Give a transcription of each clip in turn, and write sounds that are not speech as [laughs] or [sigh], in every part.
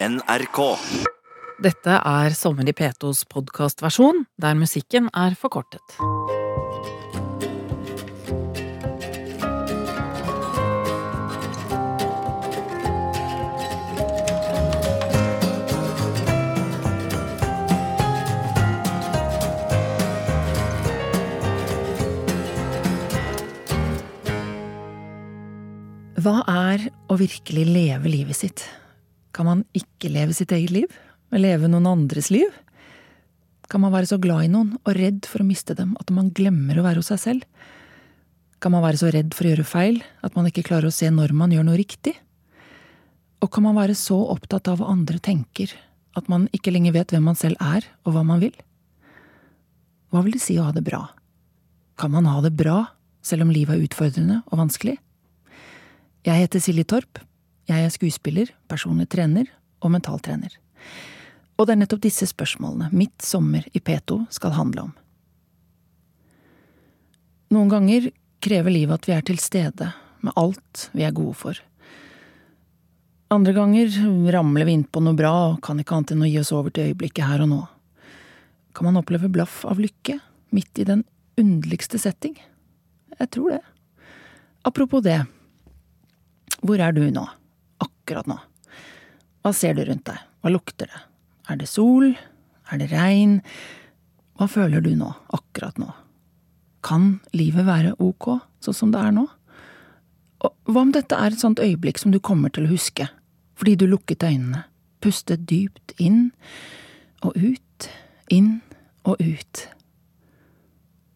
NRK. Dette er Sommer i P2s podkastversjon, der musikken er forkortet. Hva er å virkelig leve livet sitt? Kan man ikke leve sitt eget liv? Leve noen andres liv? Kan man være så glad i noen og redd for å miste dem at man glemmer å være hos seg selv? Kan man være så redd for å gjøre feil at man ikke klarer å se når man gjør noe riktig? Og kan man være så opptatt av hva andre tenker at man ikke lenger vet hvem man selv er og hva man vil? Hva vil det si å ha det bra? Kan man ha det bra selv om livet er utfordrende og vanskelig? Jeg heter Silje Torp. Jeg er skuespiller, personlig trener og mentaltrener. Og det er nettopp disse spørsmålene mitt sommer i P2 skal handle om. Noen ganger krever livet at vi er til stede med alt vi er gode for. Andre ganger ramler vi innpå noe bra og kan ikke annet enn å gi oss over til øyeblikket her og nå. Kan man oppleve blaff av lykke midt i den underligste setting? Jeg tror det. Apropos det. Hvor er du nå? Akkurat nå. Hva ser du rundt deg? Hva lukter det? Er det sol? Er det regn? Hva føler du nå, akkurat nå? Kan livet være ok, sånn som det er nå? Og hva om dette er et sånt øyeblikk som du kommer til å huske, fordi du lukket øynene, pustet dypt inn og ut, inn og ut?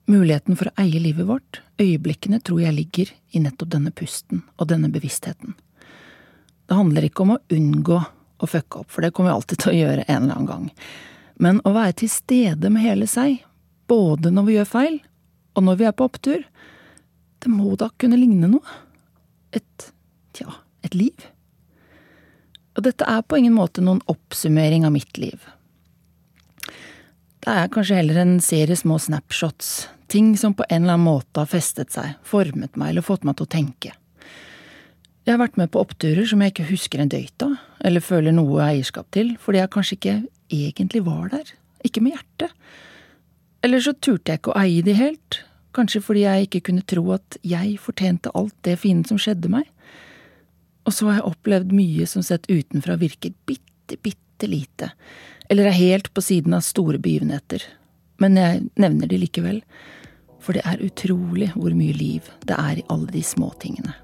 Muligheten for å eie livet vårt, øyeblikkene, tror jeg ligger i nettopp denne pusten og denne bevisstheten. Det handler ikke om å unngå å fucke opp, for det kommer vi alltid til å gjøre en eller annen gang, men å være til stede med hele seg, både når vi gjør feil og når vi er på opptur, det må da kunne ligne noe. Et, tja, et liv. Og dette er på ingen måte noen oppsummering av mitt liv. Det er kanskje heller en serie små snapshots, ting som på en eller annen måte har festet seg, formet meg eller fått meg til å tenke. Jeg har vært med på oppturer som jeg ikke husker en døyt av, eller føler noe eierskap til, fordi jeg kanskje ikke egentlig var der, ikke med hjertet. Eller så turte jeg ikke å eie de helt, kanskje fordi jeg ikke kunne tro at jeg fortjente alt det fine som skjedde meg. Og så har jeg opplevd mye som sett utenfra virker bitte, bitte lite, eller er helt på siden av store begivenheter, men jeg nevner de likevel, for det er utrolig hvor mye liv det er i alle de småtingene.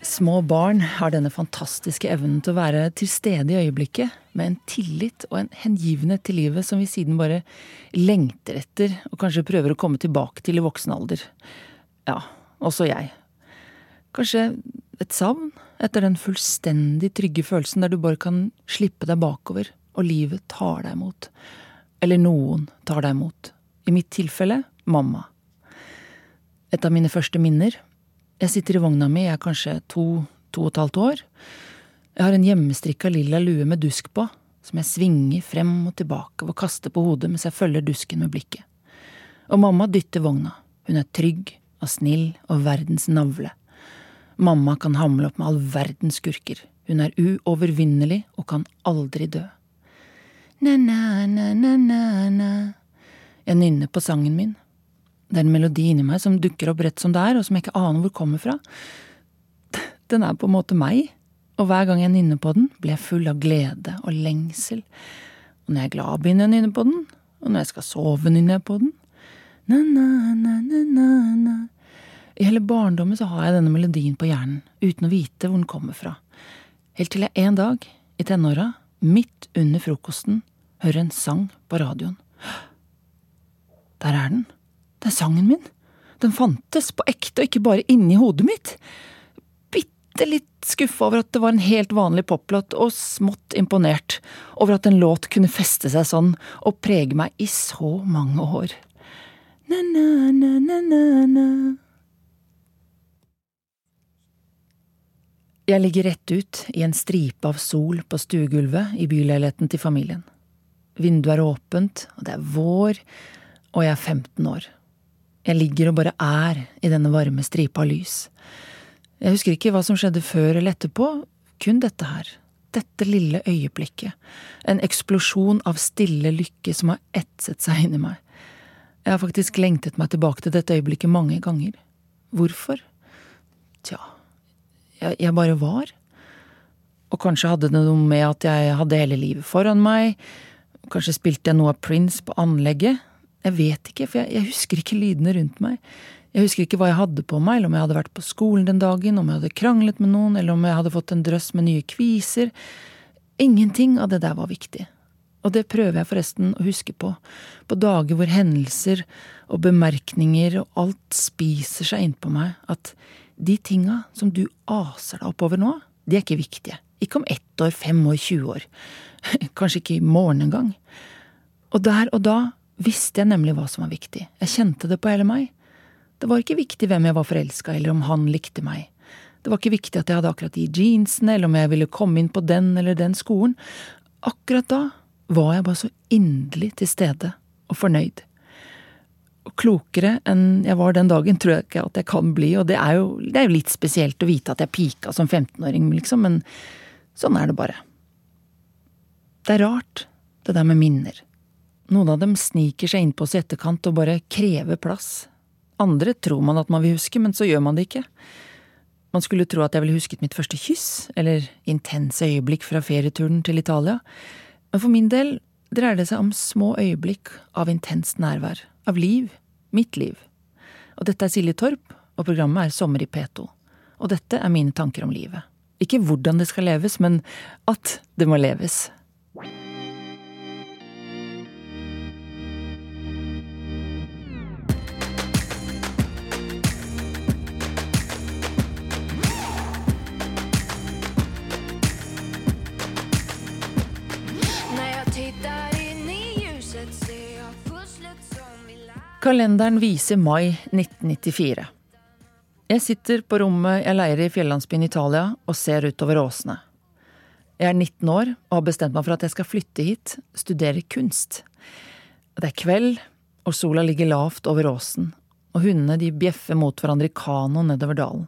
Små barn har denne fantastiske evnen til å være til stede i øyeblikket, med en tillit og en hengivenhet til livet som vi siden bare lengter etter, og kanskje prøver å komme tilbake til i voksen alder. Ja, også jeg. Kanskje et savn etter den fullstendig trygge følelsen der du bare kan slippe deg bakover, og livet tar deg imot. Eller noen tar deg imot. I mitt tilfelle mamma. Et av mine første minner. Jeg sitter i vogna mi, jeg er kanskje to, to og et halvt år. Jeg har en hjemmestrikka lilla lue med dusk på, som jeg svinger frem og tilbake og kaster på hodet mens jeg følger dusken med blikket. Og mamma dytter vogna. Hun er trygg og snill og verdens navle. Mamma kan hamle opp med all verdens skurker. Hun er uovervinnelig og kan aldri dø. Na-na-na-na-na. Jeg nynner på sangen min. Det er en melodi inni meg som dukker opp rett som det er, og som jeg ikke aner hvor kommer fra. Den er på en måte meg, og hver gang jeg nynner på den, blir jeg full av glede og lengsel. Og når jeg er glad, begynner jeg å nynne på den, og når jeg skal sove, nynner jeg på den. Na-na-na-na-na. I hele barndommen så har jeg denne melodien på hjernen, uten å vite hvor den kommer fra. Helt til jeg en dag, i tenåra, midt under frokosten, hører en sang på radioen. Der er den. Det er sangen min. Den fantes på ekte, og ikke bare inni hodet mitt. Bitte litt skuffa over at det var en helt vanlig poplåt, og smått imponert over at en låt kunne feste seg sånn og prege meg i så mange år. Na-na-na-na-na. Jeg ligger rett ut i en stripe av sol på stuegulvet i byleiligheten til familien. Vinduet er åpent, og det er vår, og jeg er 15 år. Jeg ligger og bare er i denne varme stripa av lys. Jeg husker ikke hva som skjedde før eller etterpå, kun dette her. Dette lille øyeblikket. En eksplosjon av stille lykke som har etset seg inni meg. Jeg har faktisk lengtet meg tilbake til dette øyeblikket mange ganger. Hvorfor? Tja, jeg, jeg bare var. Og kanskje hadde det noe med at jeg hadde hele livet foran meg. Kanskje spilte jeg noe av Prince på anlegget. Jeg vet ikke, for jeg, jeg husker ikke lydene rundt meg. Jeg husker ikke hva jeg hadde på meg, eller om jeg hadde vært på skolen den dagen, om jeg hadde kranglet med noen, eller om jeg hadde fått en drøss med nye kviser. Ingenting av det der var viktig. Og det prøver jeg forresten å huske på, på dager hvor hendelser og bemerkninger og alt spiser seg innpå meg, at de tinga som du aser deg oppover nå, de er ikke viktige. Ikke om ett år, fem år, 20 år. [laughs] Kanskje ikke i morgen engang. Og der og da visste jeg nemlig hva som var viktig. Jeg kjente det på hele meg. Det var ikke viktig hvem jeg var forelska eller om han likte meg. Det var ikke viktig at jeg hadde akkurat de jeansene, eller om jeg ville komme inn på den eller den skolen. Akkurat da var jeg bare så inderlig til stede og fornøyd. Og klokere enn jeg var den dagen, tror jeg ikke at jeg kan bli, og det er jo, det er jo litt spesielt å vite at jeg pika som 15-åring, liksom, men sånn er det bare. Det er rart, det der med minner. Noen av dem sniker seg innpå oss i etterkant og bare krever plass. Andre tror man at man vil huske, men så gjør man det ikke. Man skulle tro at jeg ville husket mitt første kyss, eller intense øyeblikk fra ferieturen til Italia, men for min del dreier det seg om små øyeblikk av intenst nærvær, av liv, mitt liv. Og dette er Silje Torp, og programmet er Sommer i P2. Og dette er mine tanker om livet. Ikke hvordan det skal leves, men at det må leves. Kalenderen viser mai 1994. Jeg sitter på rommet jeg leier i fjellandsbyen Italia og ser utover åsene. Jeg er 19 år og har bestemt meg for at jeg skal flytte hit, studere kunst. Det er kveld, og sola ligger lavt over åsen, og hundene de bjeffer mot hverandre i kano nedover dalen.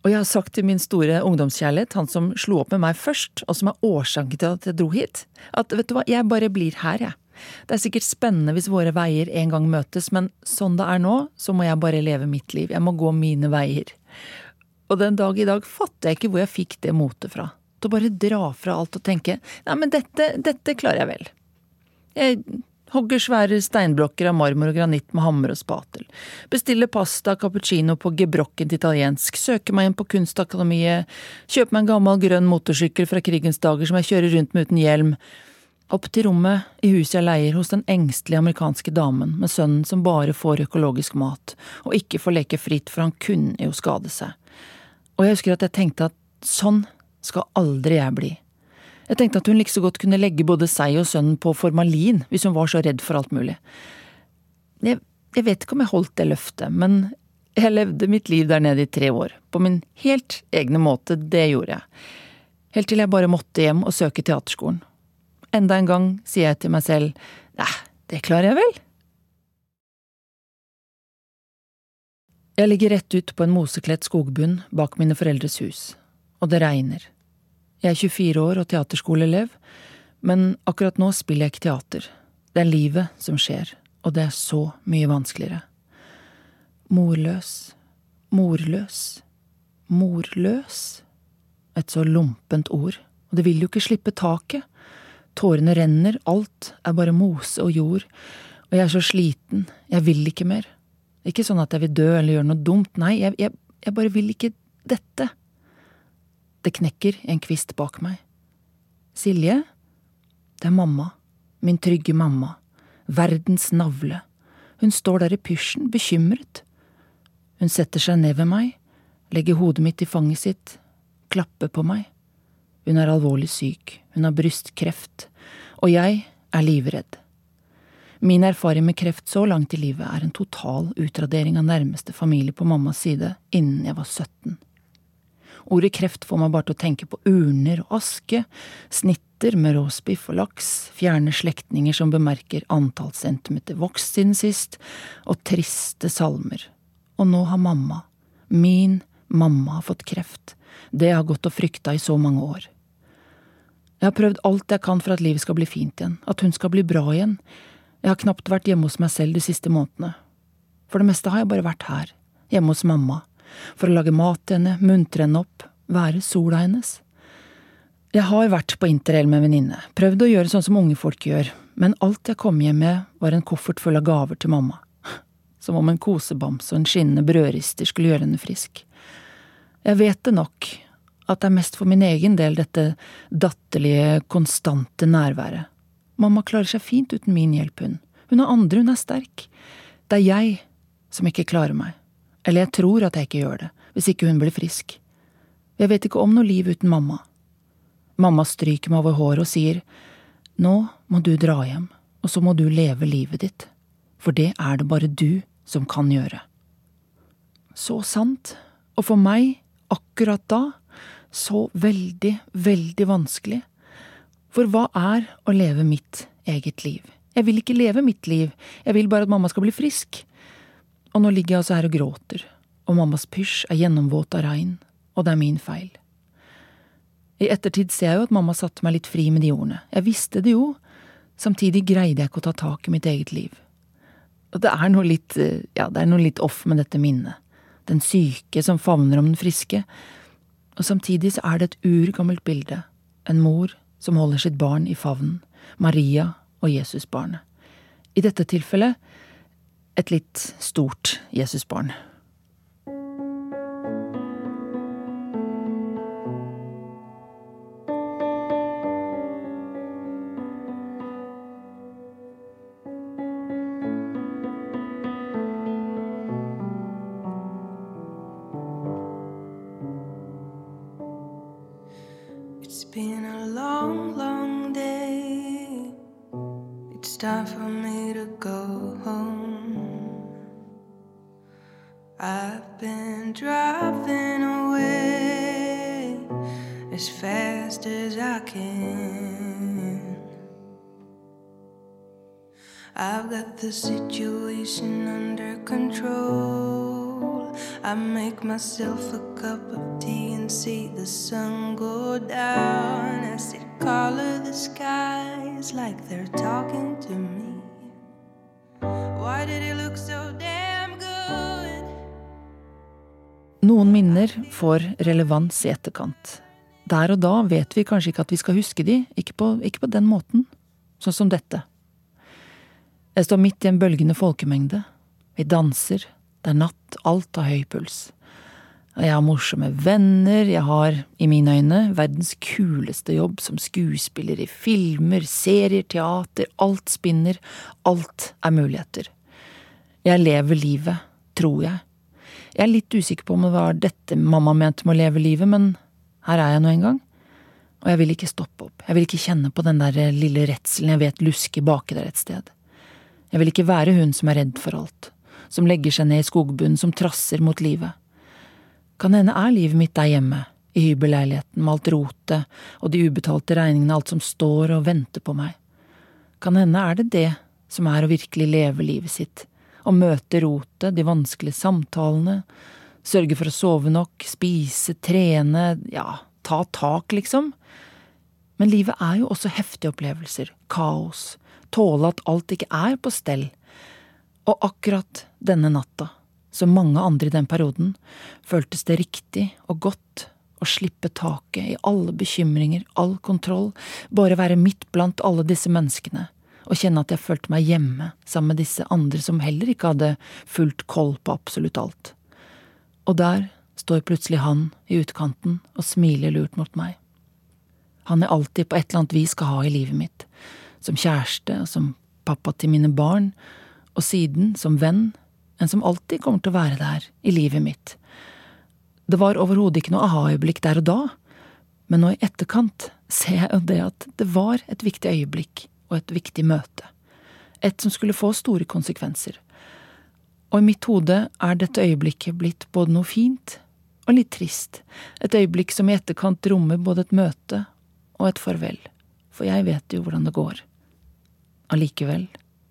Og jeg har sagt til min store ungdomskjærlighet, han som slo opp med meg først, og som er årsaken til at jeg dro hit, at vet du hva, jeg bare blir her, jeg. Det er sikkert spennende hvis våre veier en gang møtes, men sånn det er nå, så må jeg bare leve mitt liv, jeg må gå mine veier. Og den dag i dag fatter jeg ikke hvor jeg fikk det motet fra. Til å bare dra fra alt og tenke nei, men dette, dette klarer jeg vel. Jeg hogger svære steinblokker av marmor og granitt med hammer og spatel. Bestiller pasta cappuccino på gebrokkent italiensk, søker meg inn på Kunstakademiet, kjøper meg en gammel grønn motorsykkel fra krigens dager som jeg kjører rundt med uten hjelm. Opp til rommet i huset jeg leier hos den engstelige amerikanske damen med sønnen som bare får økologisk mat, og ikke får leke fritt for han kunne jo skade seg. Og jeg husker at jeg tenkte at sånn skal aldri jeg bli. Jeg tenkte at hun like så godt kunne legge både seg og sønnen på formalin hvis hun var så redd for alt mulig. Jeg, jeg vet ikke om jeg holdt det løftet, men jeg levde mitt liv der nede i tre år, på min helt egne måte, det gjorde jeg. Helt til jeg bare måtte hjem og søke teaterskolen. Enda en gang sier jeg til meg selv nei, det klarer jeg vel. Jeg ligger rett ut på en mosekledt skogbunn bak mine foreldres hus, og det regner. Jeg er 24 år og teaterskoleelev, men akkurat nå spiller jeg ikke teater. Det er livet som skjer, og det er så mye vanskeligere. Morløs, morløs, morløs. Et så lompent ord, og det vil jo ikke slippe taket. Tårene renner, alt er bare mose og jord, og jeg er så sliten, jeg vil ikke mer. Ikke sånn at jeg vil dø eller gjøre noe dumt, nei, jeg, jeg, jeg bare vil ikke dette. Det knekker en kvist bak meg. Silje? Det er mamma. Min trygge mamma. Verdens navle. Hun står der i pysjen, bekymret. Hun setter seg ned ved meg, legger hodet mitt i fanget sitt, klapper på meg. Hun er alvorlig syk, hun har brystkreft, og jeg er livredd. Min erfaring med kreft så langt i livet er en total utradering av nærmeste familie på mammas side innen jeg var 17. Ordet kreft får meg bare til å tenke på urner og aske, snitter med råspiff og laks, fjerne slektninger som bemerker antall centimeter vokst siden sist, og triste salmer. Og nå har mamma, min mamma, fått kreft. Det har gått og frykta i så mange år. Jeg har prøvd alt jeg kan for at livet skal bli fint igjen, at hun skal bli bra igjen. Jeg har knapt vært hjemme hos meg selv de siste månedene. For det meste har jeg bare vært her, hjemme hos mamma, for å lage mat til henne, muntre henne opp, være sola hennes. Jeg har vært på interrail med en venninne, prøvd å gjøre sånn som unge folk gjør, men alt jeg kom hjem med, var en koffert full av gaver til mamma. [laughs] Som om en kosebamse og en skinnende brødrister skulle gjøre henne frisk. Jeg vet det nok, at det er mest for min egen del, dette datterlige, konstante nærværet. Mamma klarer seg fint uten min hjelp, hun. Hun har andre, hun er sterk. Det er jeg som ikke klarer meg. Eller jeg tror at jeg ikke gjør det, hvis ikke hun blir frisk. Jeg vet ikke om noe liv uten mamma. Mamma stryker meg over håret og sier, Nå må du dra hjem, og så må du leve livet ditt, for det er det bare du som kan gjøre. Så sant, og for meg, akkurat da, så veldig, veldig vanskelig. For hva er å leve mitt eget liv? Jeg vil ikke leve mitt liv, jeg vil bare at mamma skal bli frisk. Og nå ligger jeg altså her og gråter, og mammas pysj er gjennomvåt av regn, og det er min feil. I ettertid ser jeg jo at mamma satte meg litt fri med de ordene, jeg visste det jo, samtidig greide jeg ikke å ta tak i mitt eget liv. Og det er noe litt, ja, det er noe litt off med dette minnet, den syke som favner om den friske, og samtidig så er det et urgammelt bilde, en mor som holder sitt barn i favnen, Maria og Jesusbarnet. I dette tilfellet et litt stort Jesusbarn. As fast as I can. I've got the situation under control. I make myself a cup of tea and see the sun go down as it color the skies like they're talking to me. Why did it look so damn good? Noen minner får relevans i etterkant. Der og da vet vi kanskje ikke at vi skal huske de, ikke på, ikke på den måten. Sånn som dette. Jeg står midt i en bølgende folkemengde. Vi danser, det er natt, alt har høy puls. Jeg har morsomme venner, jeg har, i mine øyne, verdens kuleste jobb som skuespiller i filmer, serier, teater, alt spinner, alt er muligheter. Jeg lever livet, tror jeg. Jeg er litt usikker på om det var dette mamma mente med å leve livet, men her er jeg nå en gang. Og jeg vil ikke stoppe opp, jeg vil ikke kjenne på den der lille redselen jeg vet lusker baki der et sted. Jeg vil ikke være hun som er redd for alt, som legger seg ned i skogbunnen, som trasser mot livet. Kan hende er livet mitt der hjemme, i hybelleiligheten med alt rotet og de ubetalte regningene, alt som står og venter på meg. Kan hende er det det som er å virkelig leve livet sitt, å møte rotet, de vanskelige samtalene, sørge for å sove nok, spise, trene, ja, ta tak, liksom. Men livet er jo også heftige opplevelser, kaos, tåle at alt ikke er på stell. Og akkurat denne natta, som mange andre i den perioden, føltes det riktig og godt å slippe taket i alle bekymringer, all kontroll, bare være midt blant alle disse menneskene, og kjenne at jeg følte meg hjemme sammen med disse andre som heller ikke hadde fullt koll på absolutt alt. Og der står plutselig han i utkanten og smiler lurt mot meg. Han jeg alltid på et eller annet vis skal ha i livet mitt, som kjæreste som pappa til mine barn, og siden som venn, en som alltid kommer til å være der i livet mitt. Det var overhodet ikke noe aha-øyeblikk der og da, men nå i etterkant ser jeg jo det at det var et viktig øyeblikk og et viktig møte. Et som skulle få store konsekvenser. Og i mitt hode er dette øyeblikket blitt både noe fint og litt trist, et øyeblikk som i etterkant rommer både et møte og et farvel, for jeg vet jo hvordan det går. Allikevel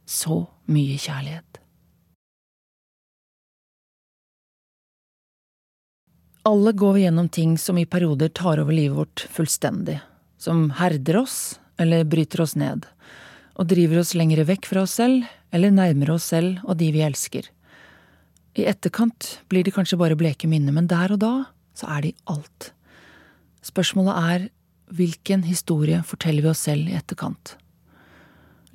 så mye kjærlighet. Alle går vi gjennom ting som i perioder tar over livet vårt fullstendig, som herder oss eller bryter oss ned, og driver oss lengre vekk fra oss selv eller nærmere oss selv og de vi elsker. I etterkant blir de kanskje bare bleke minner, men der og da så er de alt. Spørsmålet er hvilken historie forteller vi oss selv i etterkant?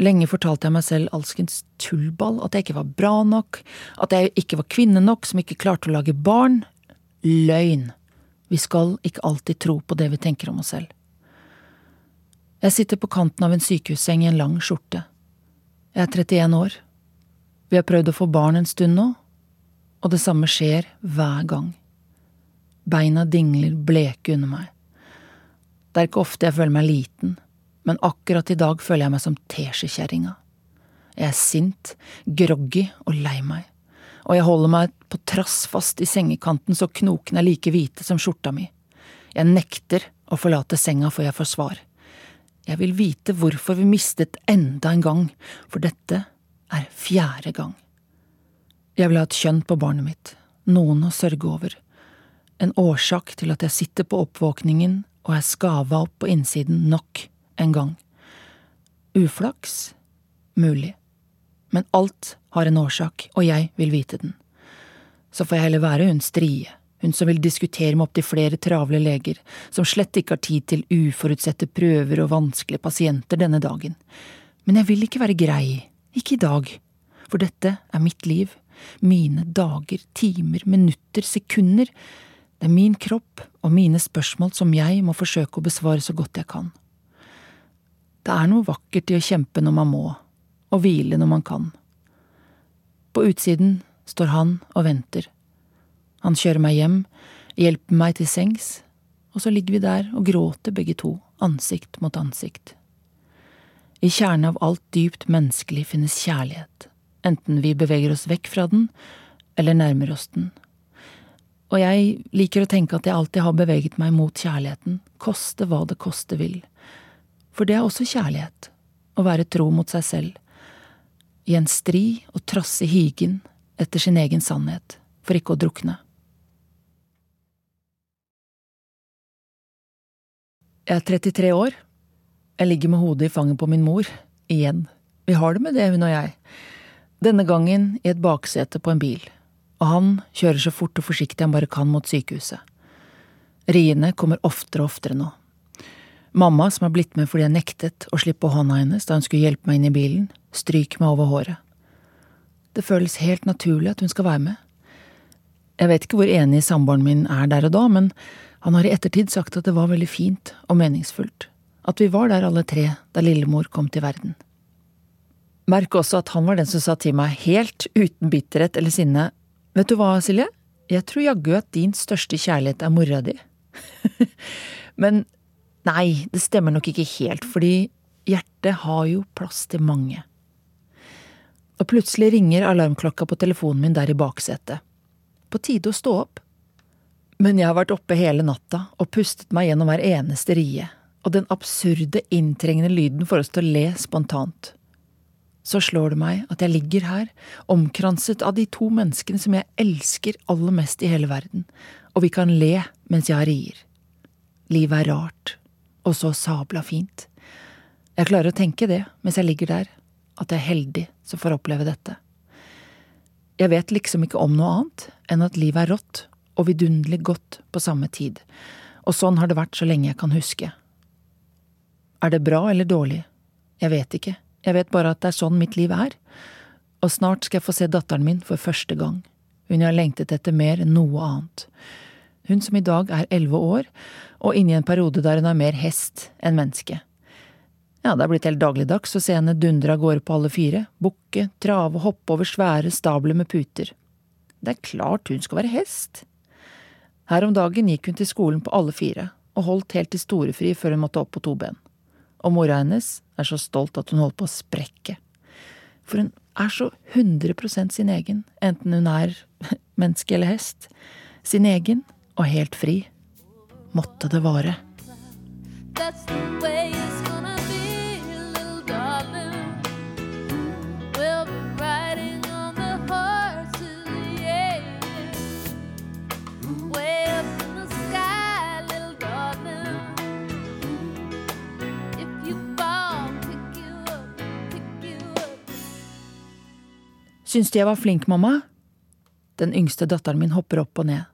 Lenge fortalte jeg meg selv alskens tullball, at jeg ikke var bra nok, at jeg ikke var kvinne nok som ikke klarte å lage barn, Løgn. Vi skal ikke alltid tro på det vi tenker om oss selv. Jeg sitter på kanten av en sykehusseng i en lang skjorte. Jeg er 31 år. Vi har prøvd å få barn en stund nå, og det samme skjer hver gang. Beina dingler bleke under meg. Det er ikke ofte jeg føler meg liten, men akkurat i dag føler jeg meg som teskjekjerringa. Jeg er sint, groggy og lei meg og jeg holder meg på trass fast i sengekanten så knokene er like hvite som skjorta mi. Jeg nekter å forlate senga før jeg får svar. Jeg vil vite hvorfor vi mistet enda en gang, for dette er fjerde gang. Jeg vil ha et kjønn på barnet mitt, noen å sørge over, en årsak til at jeg sitter på oppvåkningen og er skava opp på innsiden nok en gang. Uflaks? Mulig men alt har en årsak, og jeg vil vite den. Så får jeg heller være hun strie, hun som vil diskutere med opptil flere travle leger, som slett ikke har tid til uforutsette prøver og vanskelige pasienter denne dagen. Men jeg vil ikke være grei, ikke i dag, for dette er mitt liv, mine dager, timer, minutter, sekunder, det er min kropp og mine spørsmål som jeg må forsøke å besvare så godt jeg kan. Det er noe vakkert i å kjempe når man må, og hvile når man kan. På utsiden står han og venter. Han kjører meg hjem, hjelper meg til sengs, og så ligger vi der og gråter begge to, ansikt mot ansikt. I kjernen av alt dypt menneskelig finnes kjærlighet, enten vi beveger oss vekk fra den eller nærmer oss den. Og jeg liker å tenke at jeg alltid har beveget meg mot kjærligheten, koste hva det koste vil. For det er også kjærlighet, å være tro mot seg selv, i en stri og trassig higen etter sin egen sannhet, for ikke å drukne. Jeg er 33 år. Jeg ligger med hodet i fanget på min mor. Igjen. Vi har det med det, hun og jeg. Denne gangen i et baksete på en bil, og han kjører så fort og forsiktig han bare kan mot sykehuset. Riene kommer oftere og oftere nå. Mamma, som har blitt med fordi jeg nektet å slippe hånda hennes da hun skulle hjelpe meg inn i bilen, stryker meg over håret. Det føles helt naturlig at hun skal være med. Jeg vet ikke hvor enig samboeren min er der og da, men han har i ettertid sagt at det var veldig fint og meningsfullt, at vi var der alle tre da lillemor kom til verden. Merk også at han var den som sa til meg, helt uten bitterhet eller sinne, vet du hva, Silje, jeg tror jaggu at din største kjærlighet er mora di. [laughs] men Nei, det stemmer nok ikke helt, fordi hjertet har jo plass til mange. Og plutselig ringer alarmklokka på telefonen min der i baksetet. På tide å stå opp. Men jeg har vært oppe hele natta og pustet meg gjennom hver eneste rie, og den absurde, inntrengende lyden får oss til å le spontant. Så slår det meg at jeg ligger her, omkranset av de to menneskene som jeg elsker aller mest i hele verden, og vi kan le mens jeg rier. Livet er rart, og så sabla fint. Jeg klarer å tenke det mens jeg ligger der, at jeg er heldig som får oppleve dette. Jeg vet liksom ikke om noe annet enn at livet er rått og vidunderlig godt på samme tid, og sånn har det vært så lenge jeg kan huske. Er det bra eller dårlig? Jeg vet ikke, jeg vet bare at det er sånn mitt liv er, og snart skal jeg få se datteren min for første gang, hun har lengtet etter mer enn noe annet. Hun som i dag er elleve år, og inne i en periode der hun er mer hest enn menneske. Ja, det er blitt helt dagligdags å se henne dundre av gårde på alle fire, bukke, trave og hoppe over svære stabler med puter. Det er klart hun skal være hest. Her om dagen gikk hun til skolen på alle fire, og holdt helt til storefri før hun måtte opp på to ben. Og mora hennes er så stolt at hun holder på å sprekke. For hun er så 100% sin egen, enten hun er [laughs] menneske eller hest. Sin egen og helt fri. Måtte det vare. That's the way Syns du jeg var flink, mamma? Den yngste datteren min hopper opp og ned.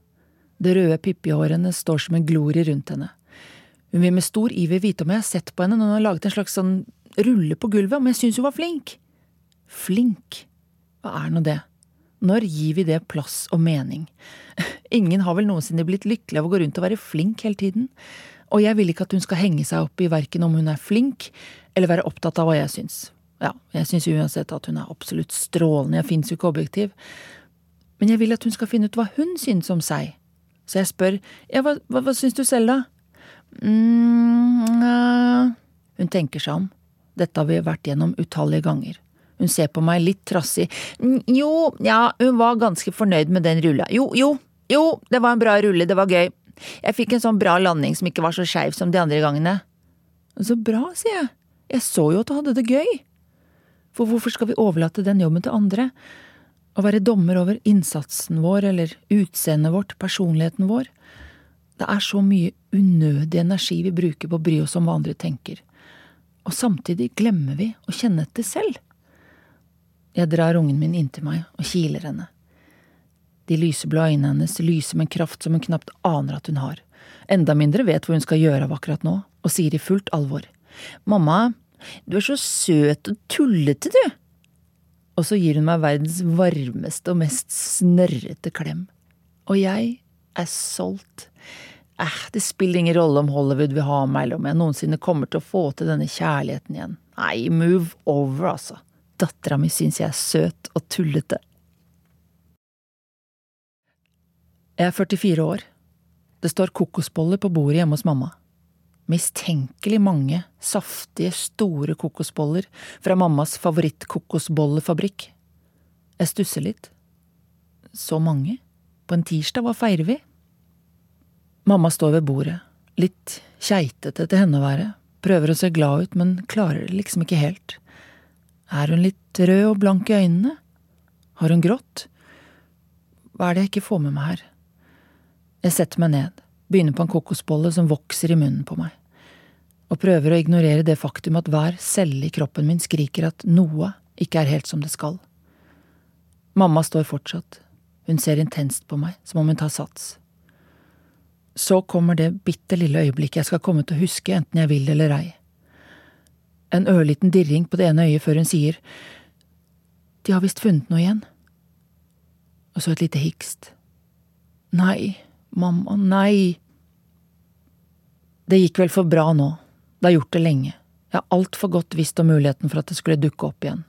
Det røde pippihårene står som en glorie rundt henne. Hun vil med stor iver vite om jeg har sett på henne når hun har laget en slags sånn rulle på gulvet, om jeg syns hun var flink. Flink, hva er nå det? Når gir vi det plass og mening? [laughs] Ingen har vel noensinne blitt lykkelig av å gå rundt og være flink hele tiden, og jeg vil ikke at hun skal henge seg opp i verken om hun er flink, eller være opptatt av hva jeg syns. Ja, jeg syns uansett at hun er absolutt strålende, jeg fins jo ikke objektiv, men jeg vil at hun skal finne ut hva hun syns om seg. Så jeg spør, ja, hva, hva, hva syns du selv, da? mm, uh. Hun tenker seg om. Dette har vi vært gjennom utallige ganger. Hun ser på meg litt trassig. «Mm, Jo, ja, hun var ganske fornøyd med den rulla. Jo, jo, jo, det var en bra rulle, det var gøy. Jeg fikk en sånn bra landing som ikke var så skeiv som de andre gangene. Så bra, sier jeg. Jeg så jo at du hadde det gøy. For hvorfor skal vi overlate den jobben til andre? Å være dommer over innsatsen vår eller utseendet vårt, personligheten vår? Det er så mye unødig energi vi bruker på å bry oss om hva andre tenker. Og samtidig glemmer vi å kjenne etter selv. Jeg drar ungen min inntil meg og kiler henne. De lyseblå øynene hennes lyser med en kraft som hun knapt aner at hun har. Enda mindre vet hva hun skal gjøre av akkurat nå, og sier i fullt alvor. Mamma, du er så søt og tullete, du. Og så gir hun meg verdens varmeste og mest snørrete klem. Og jeg er solgt. Eh, det spiller ingen rolle om Hollywood vil ha meg, eller om jeg noensinne kommer til å få til denne kjærligheten igjen. Nei, move over, altså. Dattera mi syns jeg er søt og tullete. Jeg er 44 år. Det står kokosboller på bordet hjemme hos mamma. Mistenkelig mange saftige, store kokosboller fra mammas favorittkokosbollefabrikk. Jeg stusser litt. Så mange? På en tirsdag, hva feirer vi? Mamma står ved bordet, litt keitete til henne å være, prøver å se glad ut, men klarer det liksom ikke helt. Er hun litt rød og blank i øynene? Har hun grått? Hva er det jeg ikke får med meg her? Jeg setter meg ned, begynner på en kokosbolle som vokser i munnen på meg, og prøver å ignorere det faktum at hver celle i kroppen min skriker at noe ikke er helt som det skal. Mamma står fortsatt, hun ser intenst på meg, som om hun tar sats. Så kommer det bitte lille øyeblikket jeg skal komme til å huske enten jeg vil eller ei. En ørliten dirring på det ene øyet før hun sier De har visst funnet noe igjen. Og så et lite hikst. Nei, mamma, nei. Det gikk vel for bra nå. Det har gjort det lenge. Jeg har altfor godt visst om muligheten for at det skulle dukke opp igjen.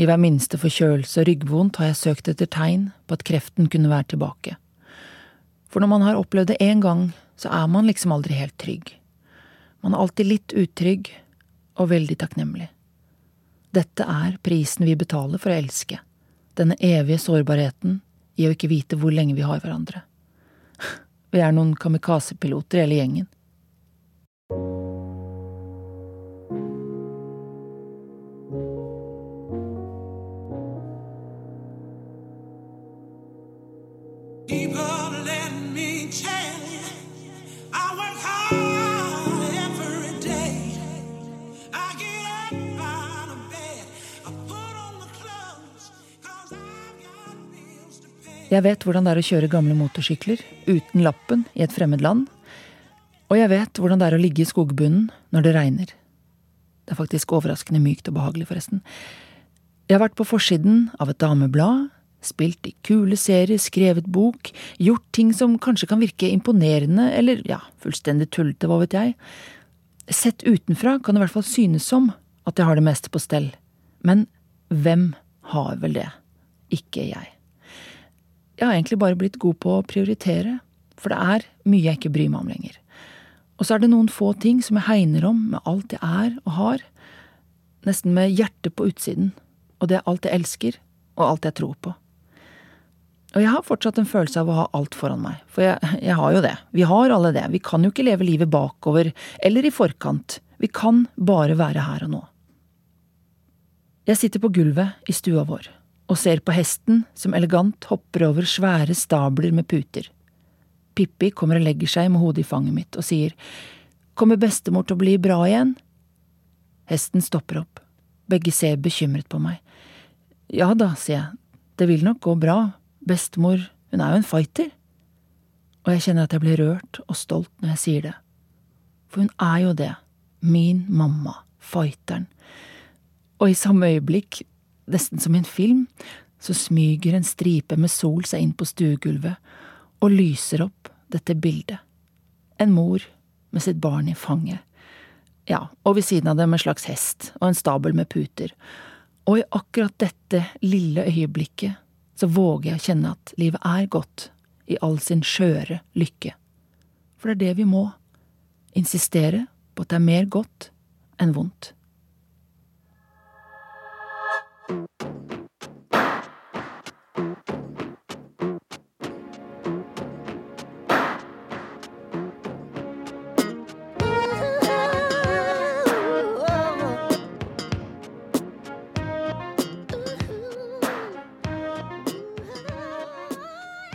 I hver minste forkjølelse og ryggvondt har jeg søkt etter tegn på at kreften kunne være tilbake. For når man har opplevd det én gang, så er man liksom aldri helt trygg. Man er alltid litt utrygg, og veldig takknemlig. Dette er prisen vi betaler for å elske, denne evige sårbarheten i å ikke vite hvor lenge vi har hverandre. Vi er noen kamikazepiloter hele gjengen. People, Jeg vet hvordan det er å kjøre gamle motorsykler uten lappen i et fremmed land. Og jeg vet hvordan det er å ligge i skogbunnen når det regner. Det er faktisk overraskende mykt og behagelig, forresten. Jeg har vært på forsiden av et dameblad, spilt i kule serier, skrevet bok, gjort ting som kanskje kan virke imponerende, eller ja, fullstendig tullete, hva vet jeg. Sett utenfra kan det i hvert fall synes som at jeg har det meste på stell. Men hvem har vel det? Ikke jeg. Jeg har egentlig bare blitt god på å prioritere, for det er mye jeg ikke bryr meg om lenger. Og så er det noen få ting som jeg hegner om med alt jeg er og har, nesten med hjertet på utsiden, og det er alt jeg elsker, og alt jeg tror på. Og jeg har fortsatt en følelse av å ha alt foran meg, for jeg, jeg har jo det. Vi har alle det. Vi kan jo ikke leve livet bakover eller i forkant. Vi kan bare være her og nå. Jeg sitter på gulvet i stua vår og ser på hesten som elegant hopper over svære stabler med puter. Pippi kommer og legger seg med hodet i fanget mitt og sier Kommer bestemor til å bli bra igjen? Hesten stopper opp. Begge ser bekymret på meg. Ja da, sier jeg, det vil nok gå bra, bestemor, hun er jo en fighter. Og jeg kjenner at jeg blir rørt og stolt når jeg sier det. For hun er jo det, min mamma, fighteren. Og i samme øyeblikk, nesten som i en film, så smyger en stripe med sol seg inn på stuegulvet og lyser opp dette bildet. En mor med sitt barn i fanget. Ja, og ved siden av dem en slags hest og en stabel med puter. Og i akkurat dette lille øyeblikket så våger jeg å kjenne at livet er godt, i all sin skjøre lykke. For det er det vi må. Insistere på at det er mer godt enn vondt.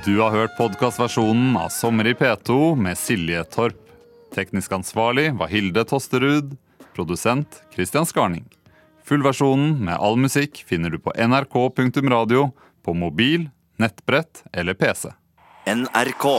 Du har hørt podkastversjonen av Sommer i P2 med Silje Torp. Teknisk ansvarlig var Hilde Tosterud. Produsent Christian Skarning. Fullversjonen med all musikk finner du på nrk.radio, på mobil, nettbrett eller PC. NRK.